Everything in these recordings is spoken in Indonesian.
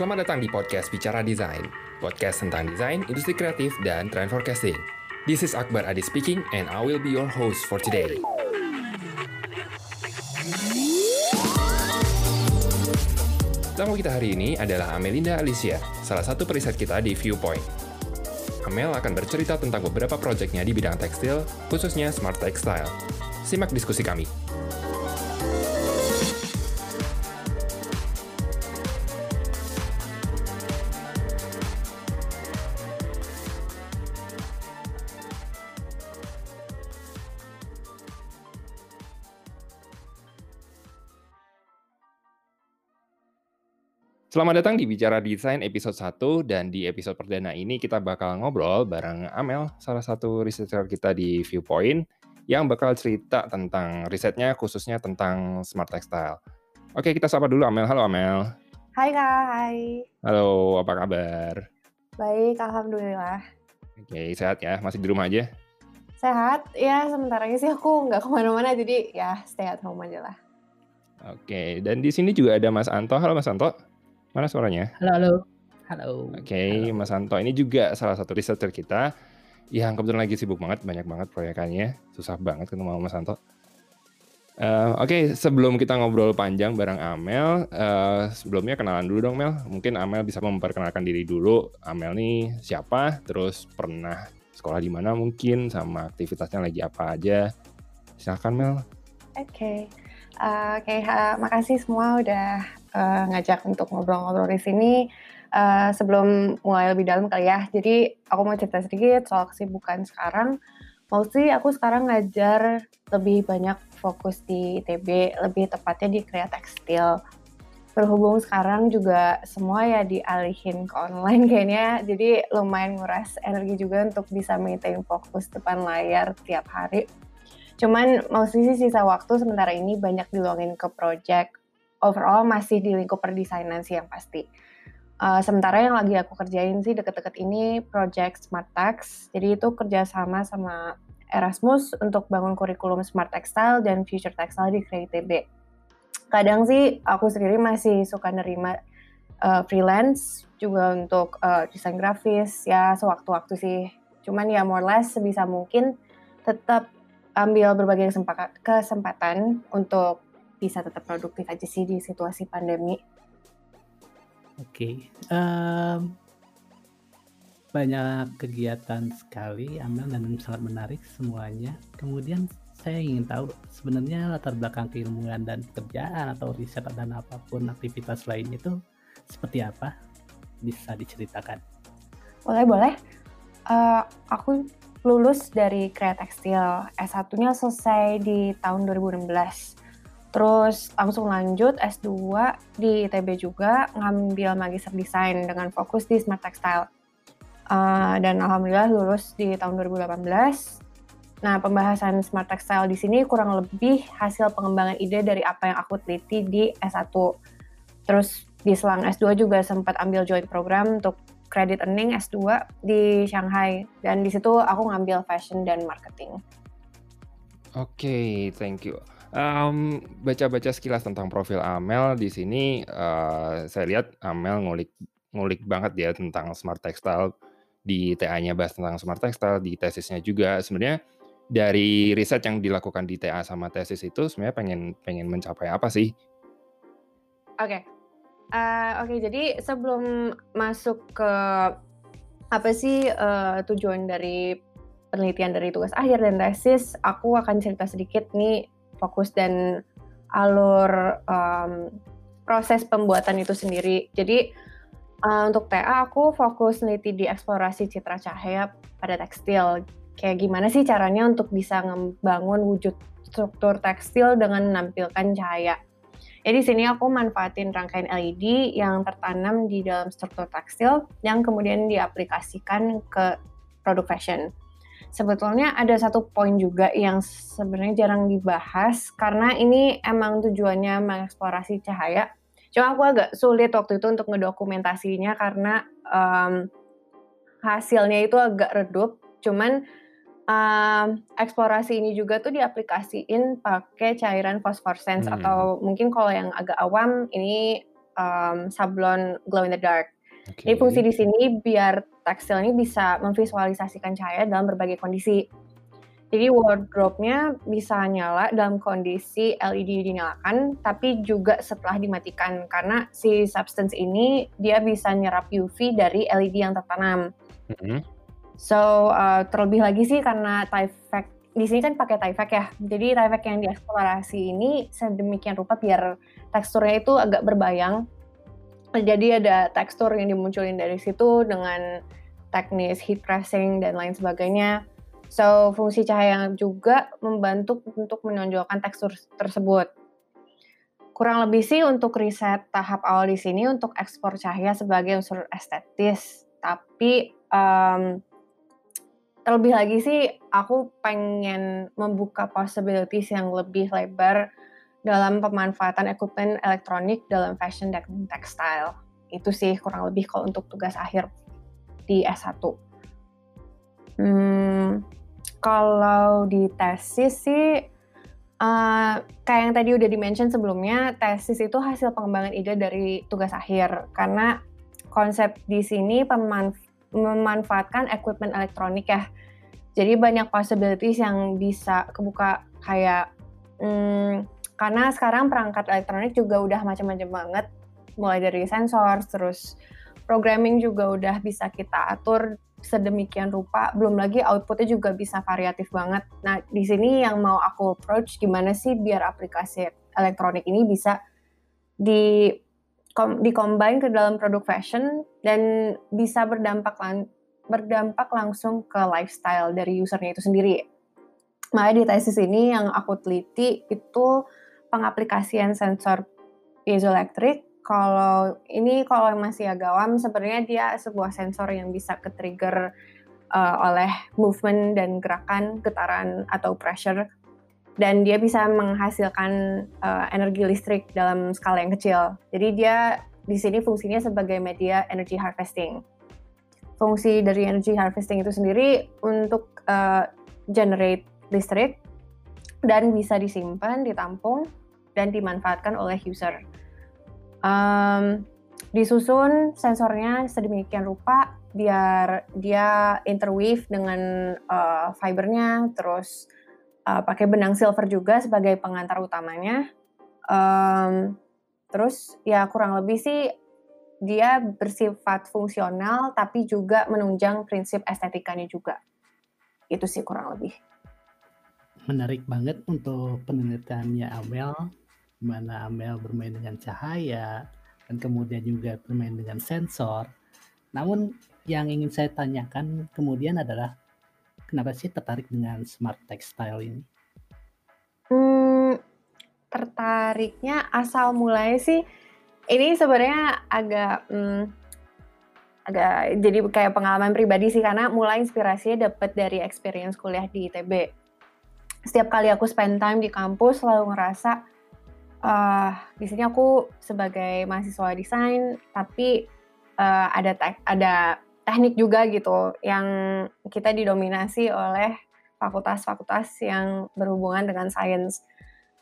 Selamat datang di podcast Bicara Desain, podcast tentang desain, industri kreatif, dan trend forecasting. This is Akbar Adi speaking, and I will be your host for today. Tamu kita hari ini adalah Amelinda Alicia, salah satu periset kita di Viewpoint. Amel akan bercerita tentang beberapa proyeknya di bidang tekstil, khususnya Smart Textile. Simak diskusi kami. Selamat datang di Bicara Desain episode 1 dan di episode perdana ini kita bakal ngobrol bareng Amel, salah satu researcher kita di Viewpoint yang bakal cerita tentang risetnya khususnya tentang smart textile. Oke, kita sapa dulu Amel. Halo Amel. Hai Kak, hai. Halo, apa kabar? Baik, Alhamdulillah. Oke, sehat ya? Masih di rumah aja? Sehat, ya sementara ini sih aku nggak ke mana-mana, jadi ya stay at home aja lah. Oke, dan di sini juga ada Mas Anto. Halo Mas Anto. Mana suaranya? Halo, halo. Halo. Oke, okay, Mas Anto ini juga salah satu researcher kita yang kebetulan lagi sibuk banget, banyak banget proyekannya. Susah banget ketemu sama Mas Anto. Uh, Oke, okay, sebelum kita ngobrol panjang bareng Amel, uh, sebelumnya kenalan dulu dong Mel. Mungkin Amel bisa memperkenalkan diri dulu. Amel nih siapa? Terus pernah sekolah di mana mungkin, sama aktivitasnya lagi apa aja. Silahkan Mel. Oke, okay. uh, oke, okay, uh, makasih semua udah uh, ngajak untuk ngobrol-ngobrol di sini. Uh, sebelum mulai lebih dalam kali ya, jadi aku mau cerita sedikit soal kesibukan sekarang. Mostly aku sekarang ngajar lebih banyak fokus di ITB, lebih tepatnya di Kreat Tekstil. Berhubung sekarang juga semua ya dialihin ke online kayaknya, jadi lumayan nguras energi juga untuk bisa maintain fokus depan layar tiap hari. Cuman mostly sih sisa waktu sementara ini banyak diluangin ke project overall masih di lingkup perdesainan sih yang pasti. Uh, sementara yang lagi aku kerjain sih deket-deket ini project Smart Tax. Jadi itu kerjasama sama Erasmus untuk bangun kurikulum Smart Textile dan Future Textile di KITB. Kadang sih aku sendiri masih suka nerima uh, freelance juga untuk uh, desain grafis ya sewaktu-waktu sih. Cuman ya more or less sebisa mungkin tetap ambil berbagai kesempatan untuk bisa tetap produktif aja sih di situasi pandemi. Oke, okay. um, banyak kegiatan sekali, Amel dan sangat menarik semuanya. Kemudian saya ingin tahu sebenarnya latar belakang keilmuan dan pekerjaan atau riset dan apa pun aktivitas lain itu seperti apa? Bisa diceritakan? Boleh, boleh. Uh, aku lulus dari Kreat Tekstil. S1-nya selesai di tahun 2016 Terus langsung lanjut S2 di ITB juga ngambil magister desain dengan fokus di smart textile. Uh, dan alhamdulillah lulus di tahun 2018. Nah, pembahasan smart textile di sini kurang lebih hasil pengembangan ide dari apa yang aku teliti di S1. Terus di selang S2 juga sempat ambil joint program untuk credit earning S2 di Shanghai dan di situ aku ngambil fashion dan marketing. Oke, okay, thank you. Um, baca-baca sekilas tentang profil Amel di sini, uh, saya lihat Amel ngulik ngulik banget ya tentang smart textile, di TA-nya bahas tentang smart textile, di tesisnya juga. Sebenarnya dari riset yang dilakukan di TA sama tesis itu sebenarnya pengen pengen mencapai apa sih? Oke. Uh, oke, jadi sebelum masuk ke apa sih, uh, tujuan dari penelitian dari tugas akhir dan tesis, aku akan cerita sedikit nih fokus dan alur um, proses pembuatan itu sendiri. Jadi uh, untuk TA aku fokus neliti di eksplorasi citra cahaya pada tekstil. Kayak gimana sih caranya untuk bisa membangun wujud struktur tekstil dengan menampilkan cahaya. Jadi di sini aku manfaatin rangkaian LED yang tertanam di dalam struktur tekstil yang kemudian diaplikasikan ke produk fashion sebetulnya ada satu poin juga yang sebenarnya jarang dibahas karena ini emang tujuannya mengeksplorasi cahaya. Cuma aku agak sulit waktu itu untuk ngedokumentasinya karena um, hasilnya itu agak redup. Cuman um, eksplorasi ini juga tuh diaplikasiin pakai cairan fosforescens hmm. atau mungkin kalau yang agak awam ini um, sablon glow in the dark. Oke. Jadi fungsi di sini biar tekstil ini bisa memvisualisasikan cahaya dalam berbagai kondisi. Jadi wardrobe-nya bisa nyala dalam kondisi LED dinyalakan, tapi juga setelah dimatikan karena si substance ini dia bisa nyerap UV dari LED yang tertanam. Mhm. So uh, terlebih lagi sih karena Tyvek di sini kan pakai Tyvek ya. Jadi Tyvek yang dieksplorasi ini sedemikian rupa biar teksturnya itu agak berbayang. Jadi ada tekstur yang dimunculin dari situ dengan teknis heat pressing dan lain sebagainya. So, fungsi cahaya juga membantu untuk menonjolkan tekstur tersebut. Kurang lebih sih untuk riset tahap awal di sini untuk ekspor cahaya sebagai unsur estetis. Tapi um, terlebih lagi sih aku pengen membuka possibilities yang lebih lebar dalam pemanfaatan equipment elektronik dalam fashion dan textile. Itu sih kurang lebih kalau untuk tugas akhir di S1. Hmm, kalau di tesis sih, uh, kayak yang tadi udah di-mention sebelumnya, tesis itu hasil pengembangan ide dari tugas akhir. Karena konsep di sini pemanf memanfaatkan equipment elektronik ya. Jadi banyak possibilities yang bisa kebuka kayak, hmm, karena sekarang perangkat elektronik juga udah macam-macam banget, mulai dari sensor, terus programming juga udah bisa kita atur sedemikian rupa, belum lagi outputnya juga bisa variatif banget. Nah, di sini yang mau aku approach gimana sih biar aplikasi elektronik ini bisa di kom, combine ke dalam produk fashion dan bisa berdampak lang, berdampak langsung ke lifestyle dari usernya itu sendiri. Makanya di tesis ini yang aku teliti itu pengaplikasian sensor piezoelektrik kalau ini kalau masih agak awam sebenarnya dia sebuah sensor yang bisa ke-trigger uh, oleh movement dan gerakan, getaran atau pressure dan dia bisa menghasilkan uh, energi listrik dalam skala yang kecil. Jadi dia di sini fungsinya sebagai media energy harvesting. Fungsi dari energy harvesting itu sendiri untuk uh, generate listrik dan bisa disimpan, ditampung dan dimanfaatkan oleh user um, disusun sensornya sedemikian rupa biar dia interweave dengan uh, fibernya, terus uh, pakai benang silver juga sebagai pengantar utamanya. Um, terus ya kurang lebih sih dia bersifat fungsional tapi juga menunjang prinsip estetikanya juga. Itu sih kurang lebih. Menarik banget untuk penelitiannya Amel mana Amel bermain dengan cahaya dan kemudian juga bermain dengan sensor. Namun yang ingin saya tanyakan kemudian adalah kenapa sih tertarik dengan smart textile ini? Hmm, tertariknya asal mulai sih ini sebenarnya agak hmm, agak jadi kayak pengalaman pribadi sih karena mulai inspirasinya dapat dari experience kuliah di ITB. Setiap kali aku spend time di kampus selalu ngerasa uh, di sini aku sebagai mahasiswa desain, tapi uh, ada te ada teknik juga gitu yang kita didominasi oleh fakultas-fakultas yang berhubungan dengan sains.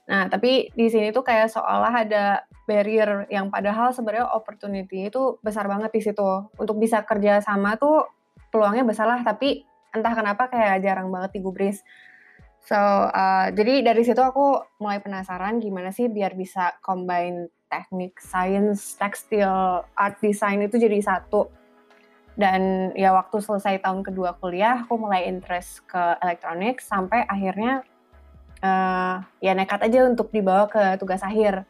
Nah, tapi di sini tuh kayak seolah ada barrier yang padahal sebenarnya opportunity itu besar banget di situ. Untuk bisa kerja sama tuh peluangnya besar lah, tapi entah kenapa kayak jarang banget digubris. So, uh, jadi dari situ aku mulai penasaran gimana sih biar bisa combine teknik, science, tekstil, art design itu jadi satu. Dan ya waktu selesai tahun kedua kuliah, aku mulai interest ke elektronik sampai akhirnya uh, ya nekat aja untuk dibawa ke tugas akhir.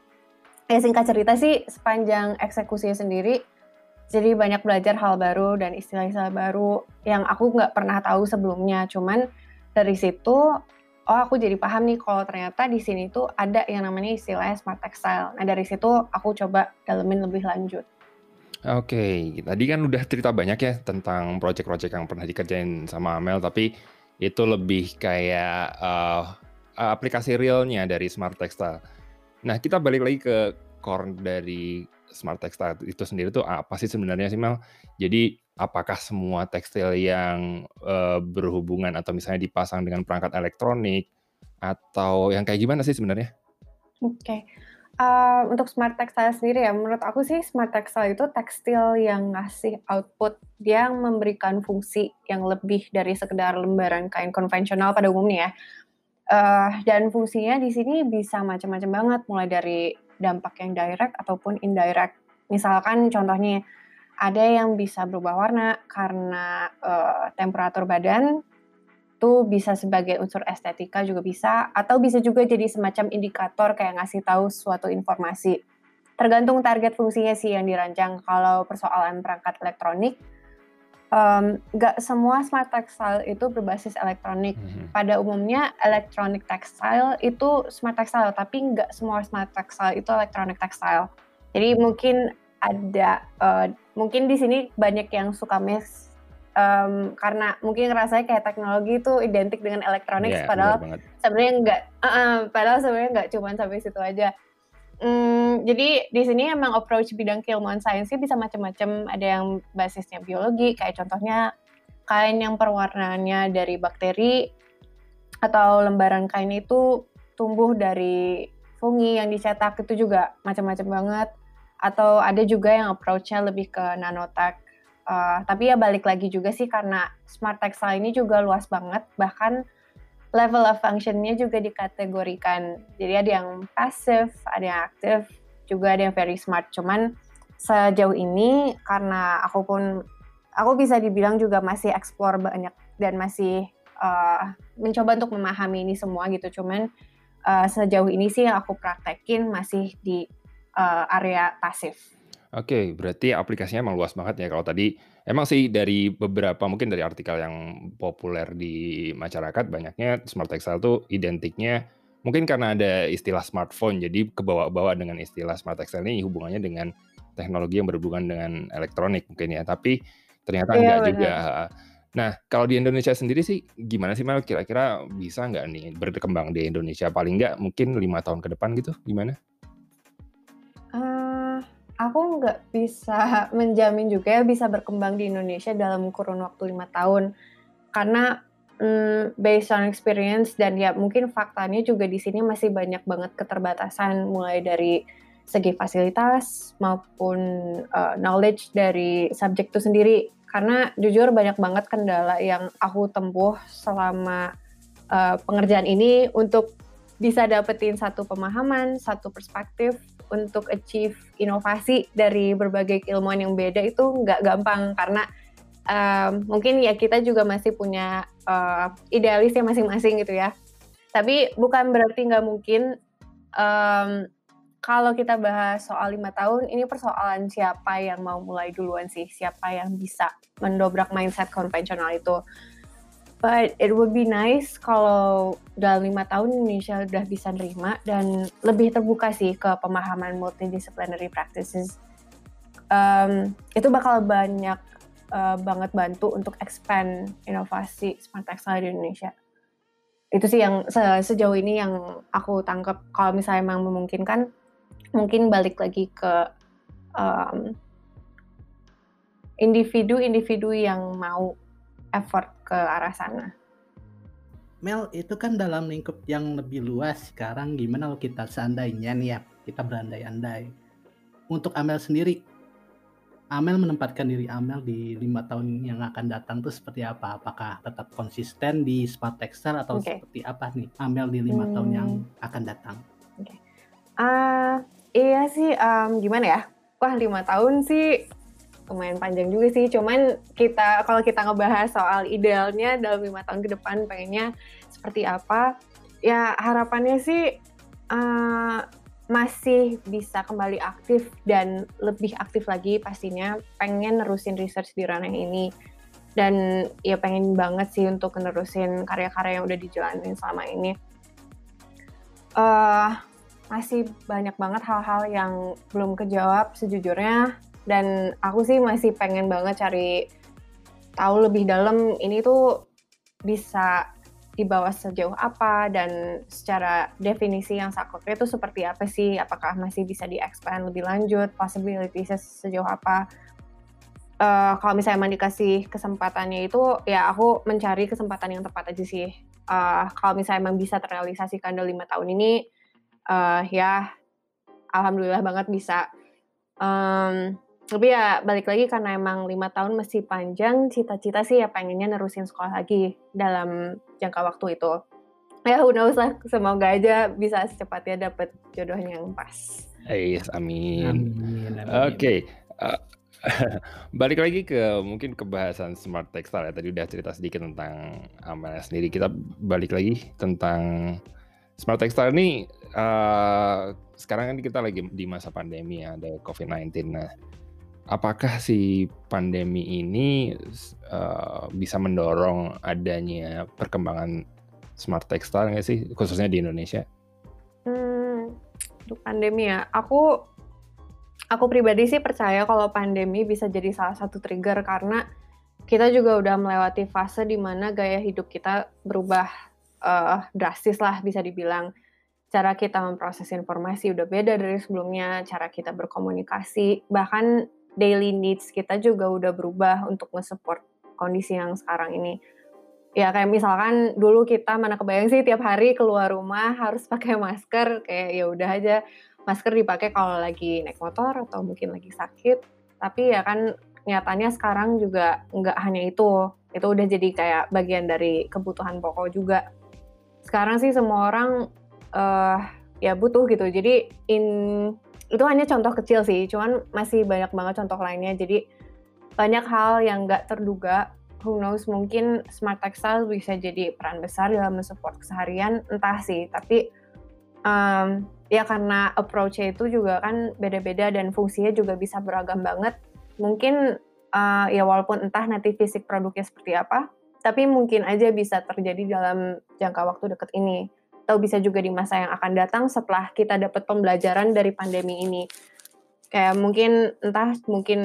Ya singkat cerita sih sepanjang eksekusinya sendiri, jadi banyak belajar hal baru dan istilah-istilah baru yang aku nggak pernah tahu sebelumnya. Cuman dari situ oh aku jadi paham nih kalau ternyata di sini tuh ada yang namanya istilahnya smart textile. Nah dari situ aku coba dalemin lebih lanjut. Oke, tadi kan udah cerita banyak ya tentang project-project yang pernah dikerjain sama Amel, tapi itu lebih kayak uh, aplikasi realnya dari smart textile. Nah kita balik lagi ke core dari smart textile itu sendiri tuh apa sih sebenarnya sih Mel? Jadi apakah semua tekstil yang uh, berhubungan atau misalnya dipasang dengan perangkat elektronik atau yang kayak gimana sih sebenarnya? Oke. Okay. Uh, untuk smart textile sendiri ya, menurut aku sih smart textile itu tekstil yang ngasih output, dia memberikan fungsi yang lebih dari sekedar lembaran kain konvensional pada umumnya ya. Uh, dan fungsinya di sini bisa macam-macam banget, mulai dari dampak yang direct ataupun indirect. Misalkan contohnya ada yang bisa berubah warna karena uh, temperatur badan, itu bisa sebagai unsur estetika juga bisa atau bisa juga jadi semacam indikator kayak ngasih tahu suatu informasi. Tergantung target fungsinya sih yang dirancang. Kalau persoalan perangkat elektronik, nggak um, semua smart textile itu berbasis elektronik. Mm-hmm. Pada umumnya electronic textile itu smart textile, tapi nggak semua smart textile itu electronic textile. Jadi mungkin ada, uh, mungkin di sini banyak yang suka miss um, karena mungkin rasanya kayak teknologi itu identik dengan elektronik yeah, padahal sebenarnya enggak uh, uh, padahal sebenarnya enggak cuma sampai situ aja um, jadi di sini emang approach bidang keilmuan sains bisa macam-macam. Ada yang basisnya biologi kayak contohnya kain yang perwarnaannya dari bakteri atau lembaran kain itu tumbuh dari fungi yang dicetak itu juga macam-macam banget. Atau ada juga yang approach-nya lebih ke nanotech. Uh, tapi ya balik lagi juga sih karena smart textile ini juga luas banget, bahkan level of functionnya juga dikategorikan. Jadi ada yang pasif, ada yang aktif, juga ada yang very smart. Cuman sejauh ini karena aku pun aku bisa dibilang juga masih explore banyak dan masih uh, mencoba untuk memahami ini semua gitu. Cuman uh, sejauh ini sih yang aku praktekin masih di uh, area pasif. Oke, berarti aplikasinya emang luas banget ya. Kalau tadi emang sih dari beberapa mungkin dari artikel yang populer di masyarakat banyaknya smart textile tuh identiknya mungkin karena ada istilah smartphone jadi kebawa-bawa dengan istilah smart textile ini hubungannya dengan teknologi yang berhubungan dengan elektronik mungkin ya. Tapi ternyata iya, enggak juga. Nah, kalau di Indonesia sendiri sih gimana sih Mel? Kira-kira bisa nggak nih berkembang di Indonesia? Paling nggak mungkin lima tahun ke depan gitu, gimana? Aku nggak bisa menjamin juga ya bisa berkembang di Indonesia dalam kurun waktu lima tahun. Karena mm, based on experience dan ya mungkin faktanya juga di sini masih banyak banget keterbatasan mulai dari segi fasilitas maupun uh, knowledge dari subjek itu sendiri. Karena jujur banyak banget kendala yang aku tempuh selama uh, pengerjaan ini untuk bisa dapetin satu pemahaman, satu perspektif untuk achieve inovasi dari berbagai keilmuan yang beda itu nggak gampang karena um, mungkin ya kita juga masih punya uh, idealisnya masing-masing gitu ya. Tapi bukan berarti nggak mungkin um, kalau kita bahas soal lima tahun, ini persoalan siapa yang mau mulai duluan sih, siapa yang bisa mendobrak mindset konvensional itu. But it would be nice kalau dalam lima tahun Indonesia udah bisa nerima dan lebih terbuka sih ke pemahaman multidisciplinary practices. Um, itu bakal banyak uh, banget bantu untuk expand inovasi smart textile di Indonesia. Itu sih yang se sejauh ini yang aku tangkap. Kalau misalnya memang memungkinkan, mungkin balik lagi ke individu-individu um, yang mau effort ke arah sana. Mel, itu kan dalam lingkup yang lebih luas. Sekarang gimana kalau kita seandainya nih ya, kita berandai-andai. Untuk Amel sendiri, Amel menempatkan diri Amel di lima tahun yang akan datang itu seperti apa? Apakah tetap konsisten di smart textile atau okay. seperti apa nih Amel di lima hmm. tahun yang hmm. akan datang? Okay. Uh, iya sih, um, gimana ya? Wah lima tahun sih lumayan panjang juga sih. Cuman kita kalau kita ngebahas soal idealnya dalam lima tahun ke depan pengennya seperti apa, ya harapannya sih uh, masih bisa kembali aktif dan lebih aktif lagi pastinya pengen nerusin research di ranah ini dan ya pengen banget sih untuk nerusin karya-karya yang udah dijalanin selama ini. Uh, masih banyak banget hal-hal yang belum kejawab sejujurnya dan aku sih masih pengen banget cari tahu lebih dalam ini tuh bisa dibawa sejauh apa dan secara definisi yang sakleknya itu seperti apa sih? Apakah masih bisa di-expand lebih lanjut? Possibility sejauh apa? Uh, kalau misalnya emang dikasih kesempatannya itu ya aku mencari kesempatan yang tepat aja sih. Uh, kalau misalnya emang bisa terrealisasikan dalam lima tahun ini uh, ya alhamdulillah banget bisa. Um, tapi ya balik lagi karena emang lima tahun masih panjang, cita-cita sih ya pengennya nerusin sekolah lagi dalam jangka waktu itu. Ya who knows lah, semoga aja bisa secepatnya dapet jodohnya yang pas. Yes, amin. Amin, amin. Oke, uh, balik lagi ke mungkin ke bahasan smart textile ya. Tadi udah cerita sedikit tentang Amelia sendiri. Kita balik lagi tentang smart textile ini uh, sekarang kan kita lagi di masa pandemi ya, ada COVID-19. Nah, apakah si pandemi ini uh, bisa mendorong adanya perkembangan smart textile nggak sih, khususnya di Indonesia? Hmm, untuk pandemi ya, aku aku pribadi sih percaya kalau pandemi bisa jadi salah satu trigger karena kita juga udah melewati fase di mana gaya hidup kita berubah uh, drastis lah bisa dibilang. Cara kita memproses informasi udah beda dari sebelumnya, cara kita berkomunikasi, bahkan daily needs kita juga udah berubah untuk nge-support kondisi yang sekarang ini. Ya kayak misalkan dulu kita mana kebayang sih tiap hari keluar rumah harus pakai masker, kayak ya udah aja masker dipakai kalau lagi naik motor atau mungkin lagi sakit. Tapi ya kan nyatanya sekarang juga nggak hanya itu, itu udah jadi kayak bagian dari kebutuhan pokok juga. Sekarang sih semua orang uh, ya butuh gitu. Jadi in itu hanya contoh kecil sih, cuman masih banyak banget contoh lainnya. Jadi banyak hal yang nggak terduga. Who knows, mungkin smart textile bisa jadi peran besar dalam mensupport keseharian, entah sih. Tapi um, ya karena approach-nya itu juga kan beda-beda dan fungsinya juga bisa beragam banget. Mungkin uh, ya walaupun entah nanti fisik produknya seperti apa, tapi mungkin aja bisa terjadi dalam jangka waktu dekat ini atau bisa juga di masa yang akan datang setelah kita dapat pembelajaran dari pandemi ini. Kayak mungkin entah mungkin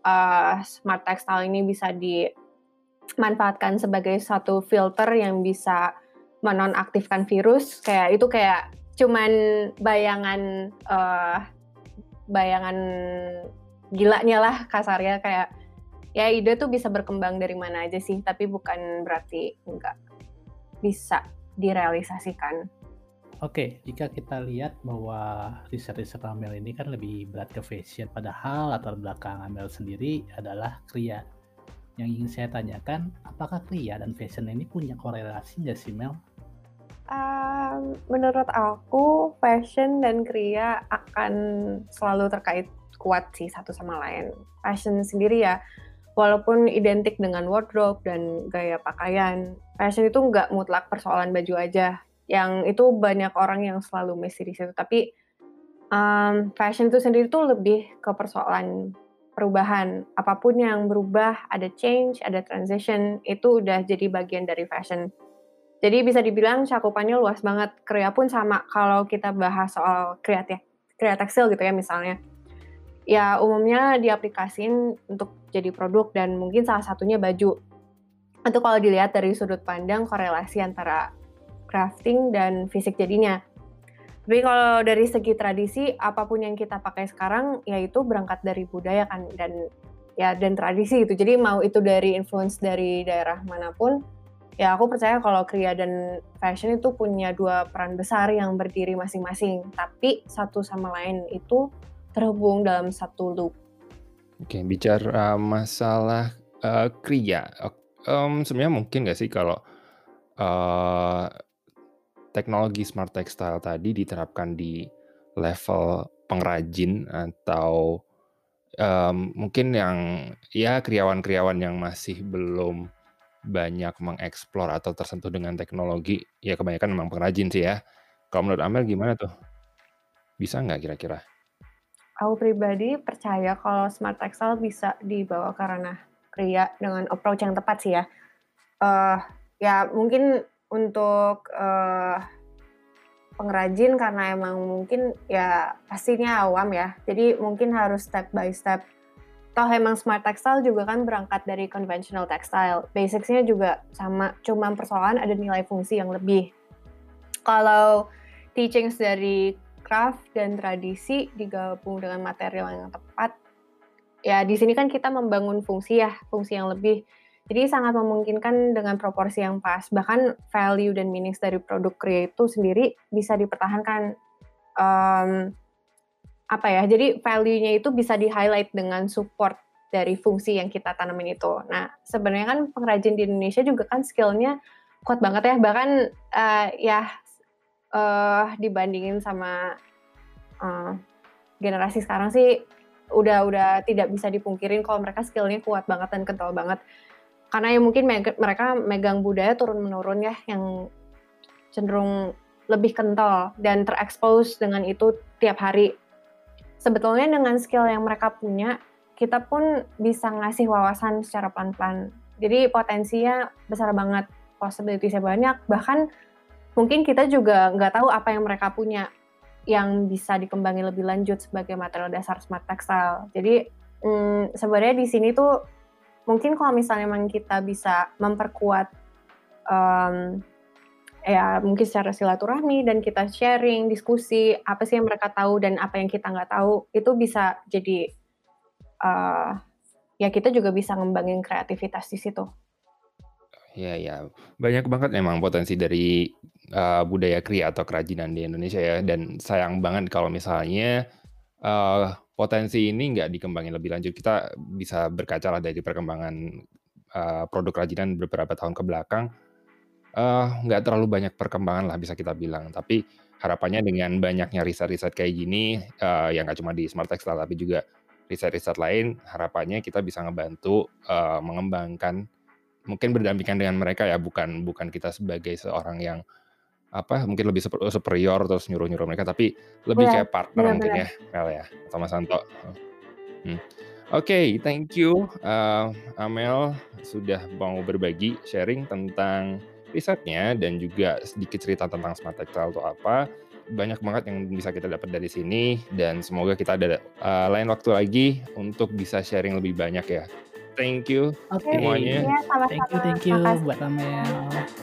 uh, smart textile ini bisa dimanfaatkan sebagai satu filter yang bisa menonaktifkan virus. Kayak itu kayak cuman bayangan uh, bayangan gilanya lah kasarnya kayak ya ide tuh bisa berkembang dari mana aja sih tapi bukan berarti enggak bisa direalisasikan. Oke, jika kita lihat bahwa riset-riset Amel ini kan lebih berat ke fashion, padahal latar belakang Amel sendiri adalah kria. Yang ingin saya tanyakan, apakah kria dan fashion ini punya korelasi nggak sih Mel? Um, menurut aku, fashion dan kria akan selalu terkait kuat sih satu sama lain. Fashion sendiri ya, walaupun identik dengan wardrobe dan gaya pakaian, fashion itu nggak mutlak persoalan baju aja. Yang itu banyak orang yang selalu mesti di situ. Tapi um, fashion itu sendiri tuh lebih ke persoalan perubahan. Apa pun yang berubah, ada change, ada transition, itu udah jadi bagian dari fashion. Jadi bisa dibilang cakupannya luas banget. Kriya pun sama kalau kita bahas soal kreatif, kriya tekstil gitu ya misalnya ya umumnya diaplikasin untuk jadi produk dan mungkin salah satunya baju. Itu kalau dilihat dari sudut pandang korelasi antara crafting dan fisik jadinya. Tapi kalau dari segi tradisi, apa pun yang kita pakai sekarang, yaitu berangkat dari budaya kan dan ya dan tradisi itu. Jadi mau itu dari influence dari daerah mana pun, ya aku percaya kalau kriya dan fashion itu punya dua peran besar yang berdiri masing-masing. Tapi satu sama lain itu terhubung dalam satu loop. Oke, bicara masalah uh, kriya, um, sebenarnya mungkin nggak sih kalau uh, teknologi smart textile tadi diterapkan di level pengrajin atau um, mungkin yang ya kriawan-kriawan yang masih belum banyak mengeksplor atau tersentuh dengan teknologi, ya kebanyakan memang pengrajin sih ya. Kalau menurut Amel gimana tuh? Bisa nggak kira-kira? Aku pribadi percaya kalau smart textile bisa dibawa ke ranah dengan approach yang tepat sih ya. Uh, ya mungkin untuk uh, pengrajin karena emang mungkin ya pastinya awam ya. Jadi mungkin harus step by step. Toh emang smart textile juga kan berangkat dari conventional textile. Basicsnya juga sama, cuma persoalan ada nilai fungsi yang lebih. Kalau teachings dari craft dan tradisi digabung dengan material yang tepat. Ya, di sini kan kita membangun fungsi ya, fungsi yang lebih. Jadi sangat memungkinkan dengan proporsi yang pas. Bahkan value dan meaning dari produk Kria itu sendiri bisa dipertahankan. Um, apa ya, jadi value-nya itu bisa di-highlight dengan support dari fungsi yang kita tanamin itu. Nah, sebenarnya kan pengrajin di Indonesia juga kan skill-nya kuat banget ya, bahkan uh, ya uh, dibandingin sama uh, generasi sekarang sih udah udah tidak bisa dipungkirin kalau mereka skillnya kuat banget dan kental banget. Karena ya mungkin me mereka megang budaya turun menurun ya yang cenderung lebih kental dan terekspos dengan itu tiap hari. Sebetulnya dengan skill yang mereka punya, kita pun bisa ngasih wawasan secara pelan-pelan. Jadi potensinya besar banget, possibility-nya banyak, bahkan mungkin kita juga nggak tahu apa yang mereka punya yang bisa dikembangin lebih lanjut sebagai material dasar smart textile. Jadi hmm, sebenarnya di sini tuh mungkin kalau misalnya memang kita bisa memperkuat um, ya mungkin secara silaturahmi dan kita sharing diskusi apa sih yang mereka tahu dan apa yang kita nggak tahu itu bisa jadi uh, ya kita juga bisa ngembangin kreativitas di situ. Ya ya, banyak banget memang potensi dari, uh, budaya kria atau kerajinan di Indonesia ya, dan sayang banget kalau misalnya, uh, potensi ini nggak dikembangin lebih lanjut. Kita bisa berkaca lah dari perkembangan, uh, produk kerajinan beberapa tahun ke belakang, uh, nggak terlalu banyak perkembangan lah bisa kita bilang. Tapi harapannya dengan banyaknya riset-riset kayak gini, uh, yang nggak cuma di Smart Textile tapi juga riset-riset lain, harapannya kita bisa ngebantu, uh, mengembangkan mungkin berdampingan dengan mereka ya bukan bukan kita sebagai seorang yang apa mungkin lebih superior terus nyuruh-nyuruh mereka tapi lebih ya, kayak partner benar, mungkin ya Mel ya sama Santo. Hmm. Oke, okay, thank you uh, Amel sudah mau berbagi sharing tentang risetnya dan juga sedikit cerita tentang smart textile itu apa. Banyak banget yang bisa kita dapat dari sini dan semoga kita ada uh, lain waktu lagi untuk bisa sharing lebih banyak ya thank you okay. semuanya. Ya, sama-sama. Thank you, thank you Makasih. buat Amel.